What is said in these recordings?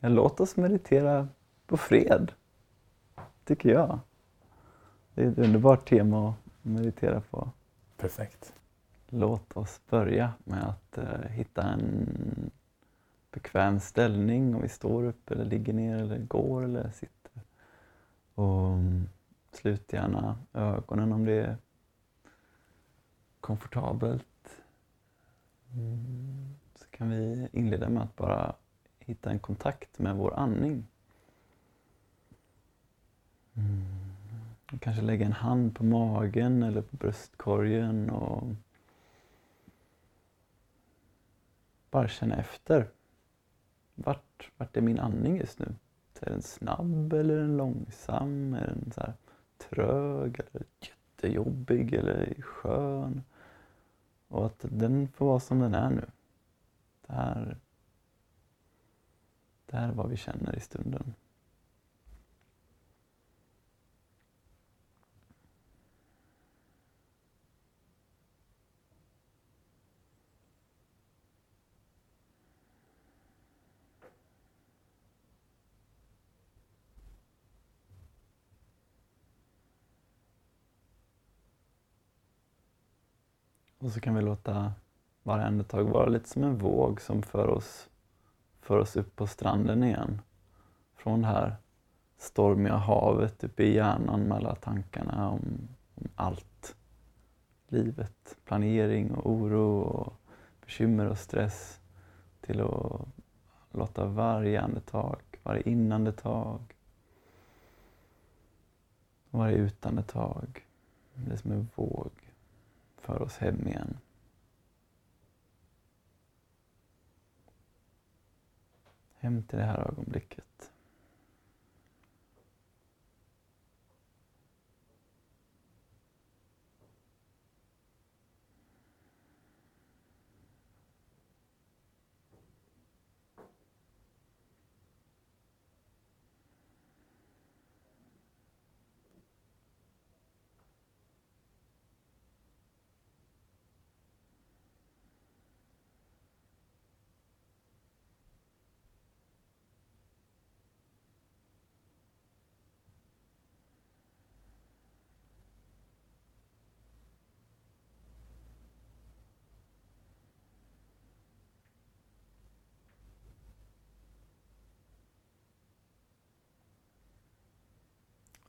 Ja, låt oss meditera på fred, tycker jag. Det är ett underbart tema att meditera på. Perfekt. Låt oss börja med att uh, hitta en bekväm ställning om vi står upp eller ligger ner eller går eller sitter. Och um, slut gärna ögonen om det är komfortabelt. Mm. Så kan vi inleda med att bara hitta en kontakt med vår andning. Mm. Kanske lägga en hand på magen eller på bröstkorgen och bara känna efter. Vart, vart är min andning just nu? Är den snabb eller är den långsam? Är den så trög eller jättejobbig eller skön? Och att den får vara som den är nu. Det här det här är vad vi känner i stunden. Och så kan vi låta varje andetag vara lite som en våg som för oss för oss upp på stranden igen. Från det här stormiga havet uppe i hjärnan med alla tankarna om, om allt. Livet, planering och oro och bekymmer och stress till att låta varje andetag, varje inandetag och varje utandetag, det är som en våg, för oss hem igen. Hem till det här ögonblicket.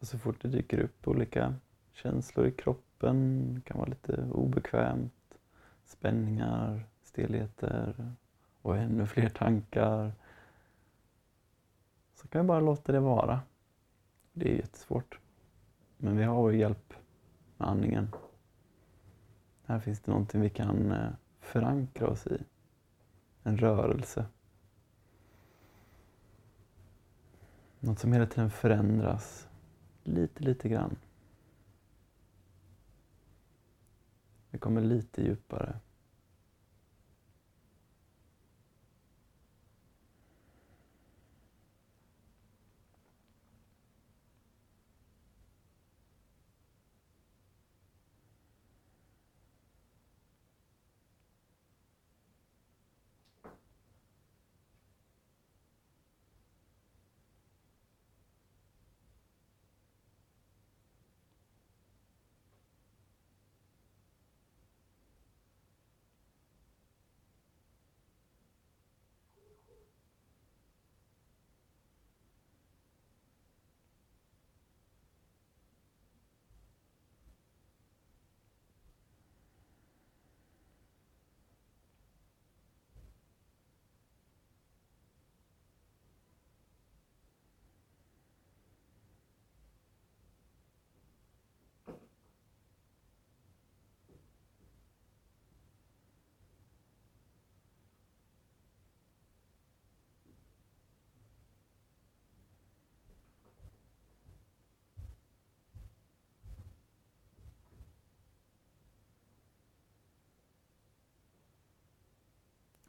Och så fort det dyker upp olika känslor i kroppen, det kan vara lite obekvämt, spänningar, stelheter och ännu fler tankar. Så kan vi bara låta det vara. Det är jättesvårt. Men vi har vår hjälp med andningen. Här finns det någonting vi kan eh, förankra oss i. En rörelse. Något som hela tiden förändras lite, lite grann. Vi kommer lite djupare.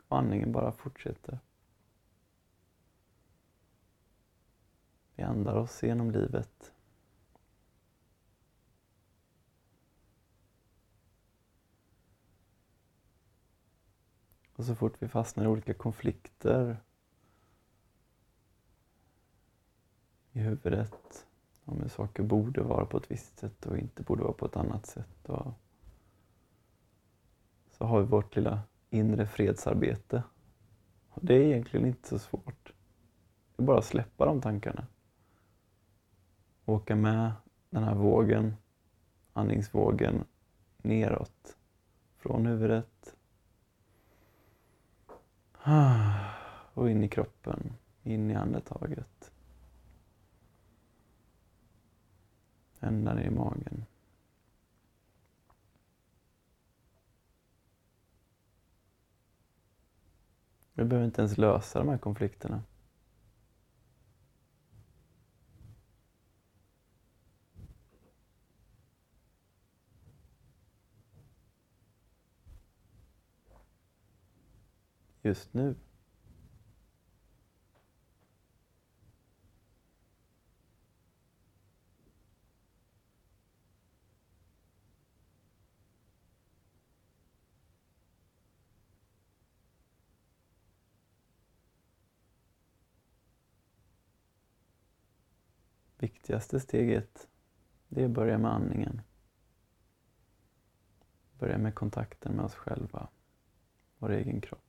Och andningen bara fortsätter. Vi andar oss genom livet. Och så fort vi fastnar i olika konflikter i huvudet om hur saker borde vara på ett visst sätt och inte borde vara på ett annat sätt. Och så har vi vårt lilla inre fredsarbete. Och det är egentligen inte så svårt. Det är bara att släppa de tankarna. Åka med den här vågen, andningsvågen, neråt. Från huvudet ah, och in i kroppen, in i andetaget. Ända ner i magen. Vi behöver inte ens lösa de här konflikterna. Just nu. Viktigaste steget, det är att börja med andningen. Börja med kontakten med oss själva, vår egen kropp.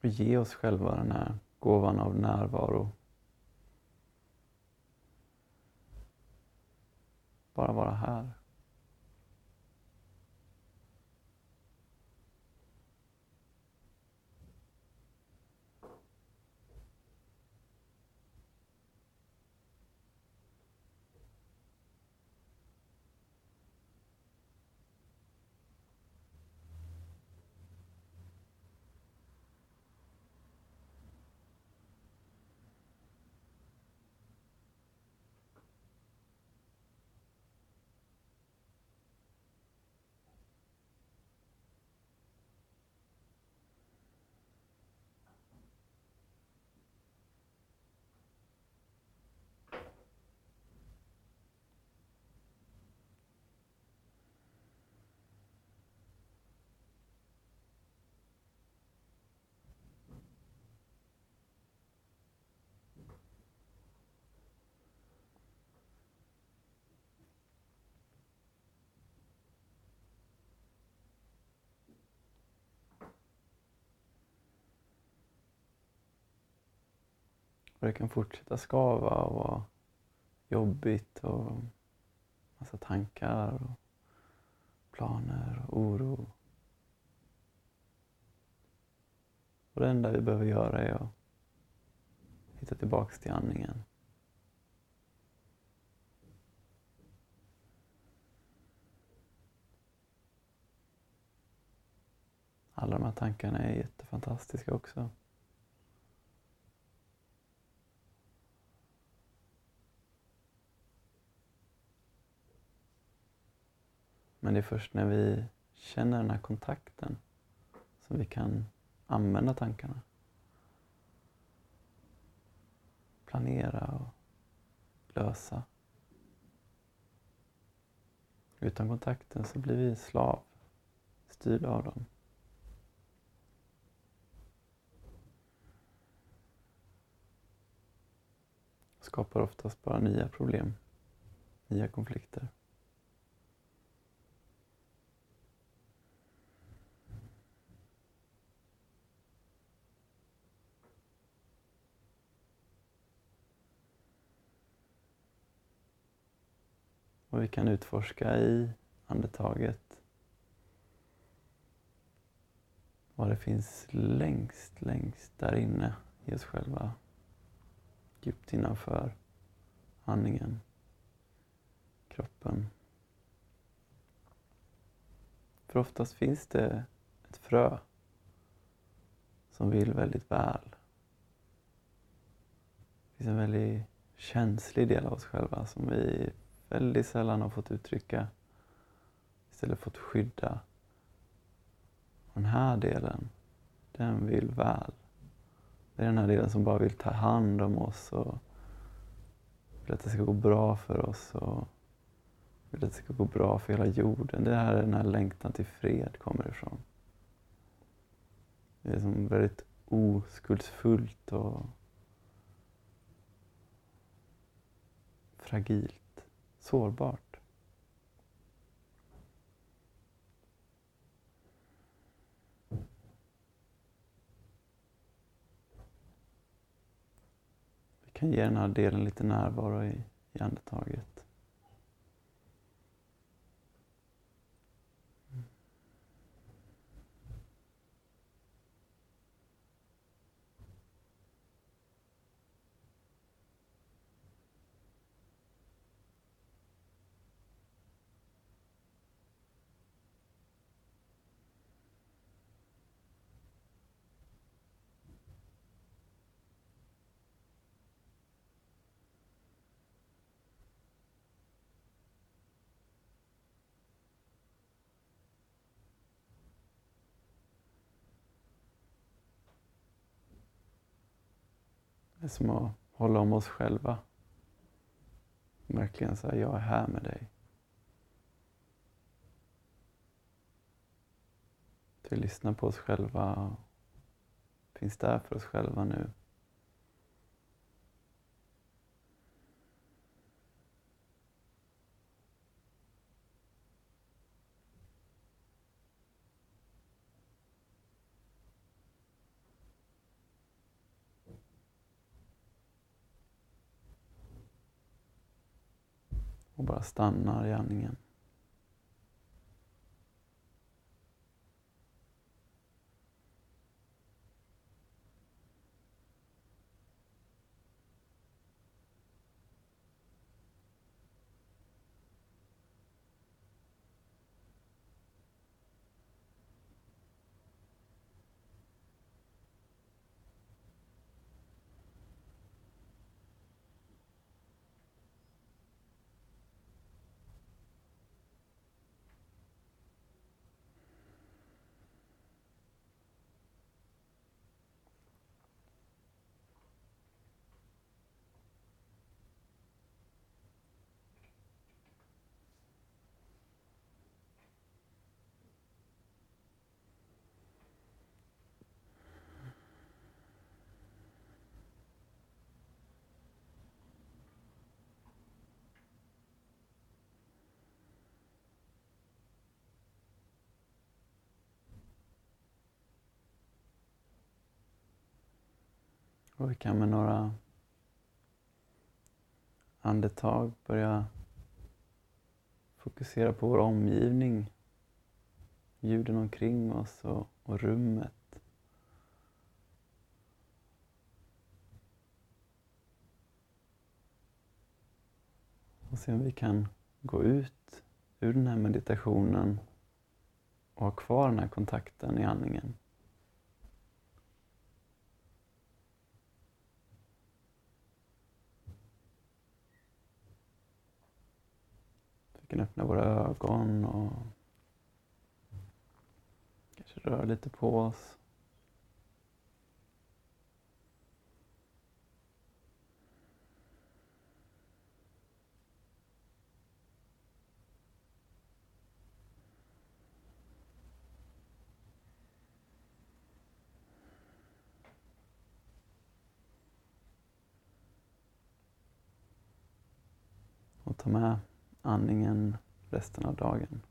Och ge oss själva den här gåvan av närvaro. Bara vara här. Och det kan fortsätta skava och vara jobbigt och massa tankar och planer och oro. Och det enda vi behöver göra är att hitta tillbaks till andningen. Alla de här tankarna är jättefantastiska också. Men det är först när vi känner den här kontakten som vi kan använda tankarna. Planera och lösa. Utan kontakten så blir vi slav, styrda av dem. Skapar oftast bara nya problem, nya konflikter. Och vi kan utforska i andetaget vad det finns längst, längst där inne i oss själva. Djupt innanför andningen, kroppen. För oftast finns det ett frö som vill väldigt väl. Det finns en väldigt känslig del av oss själva som vi väldigt sällan har fått uttrycka, istället fått skydda. Den här delen, den vill väl. Det är den här delen som bara vill ta hand om oss och vill att det ska gå bra för oss och vill att det ska gå bra för hela jorden. Det är här den här längtan till fred kommer ifrån. Det är som väldigt oskuldsfullt och fragilt, sårbart. Vi kan ge den här delen lite närvaro i, i andetaget. Det är som att hålla om oss själva. Verkligen säga, jag är här med dig. Att vi lyssnar på oss själva och finns där för oss själva nu. Och bara stannar i andningen. Och vi kan med några andetag börja fokusera på vår omgivning, ljuden omkring oss och, och rummet. Och se om vi kan gå ut ur den här meditationen och ha kvar den här kontakten i andningen. Vi kan öppna våra ögon och kanske röra lite på oss. Och ta med andningen resten av dagen.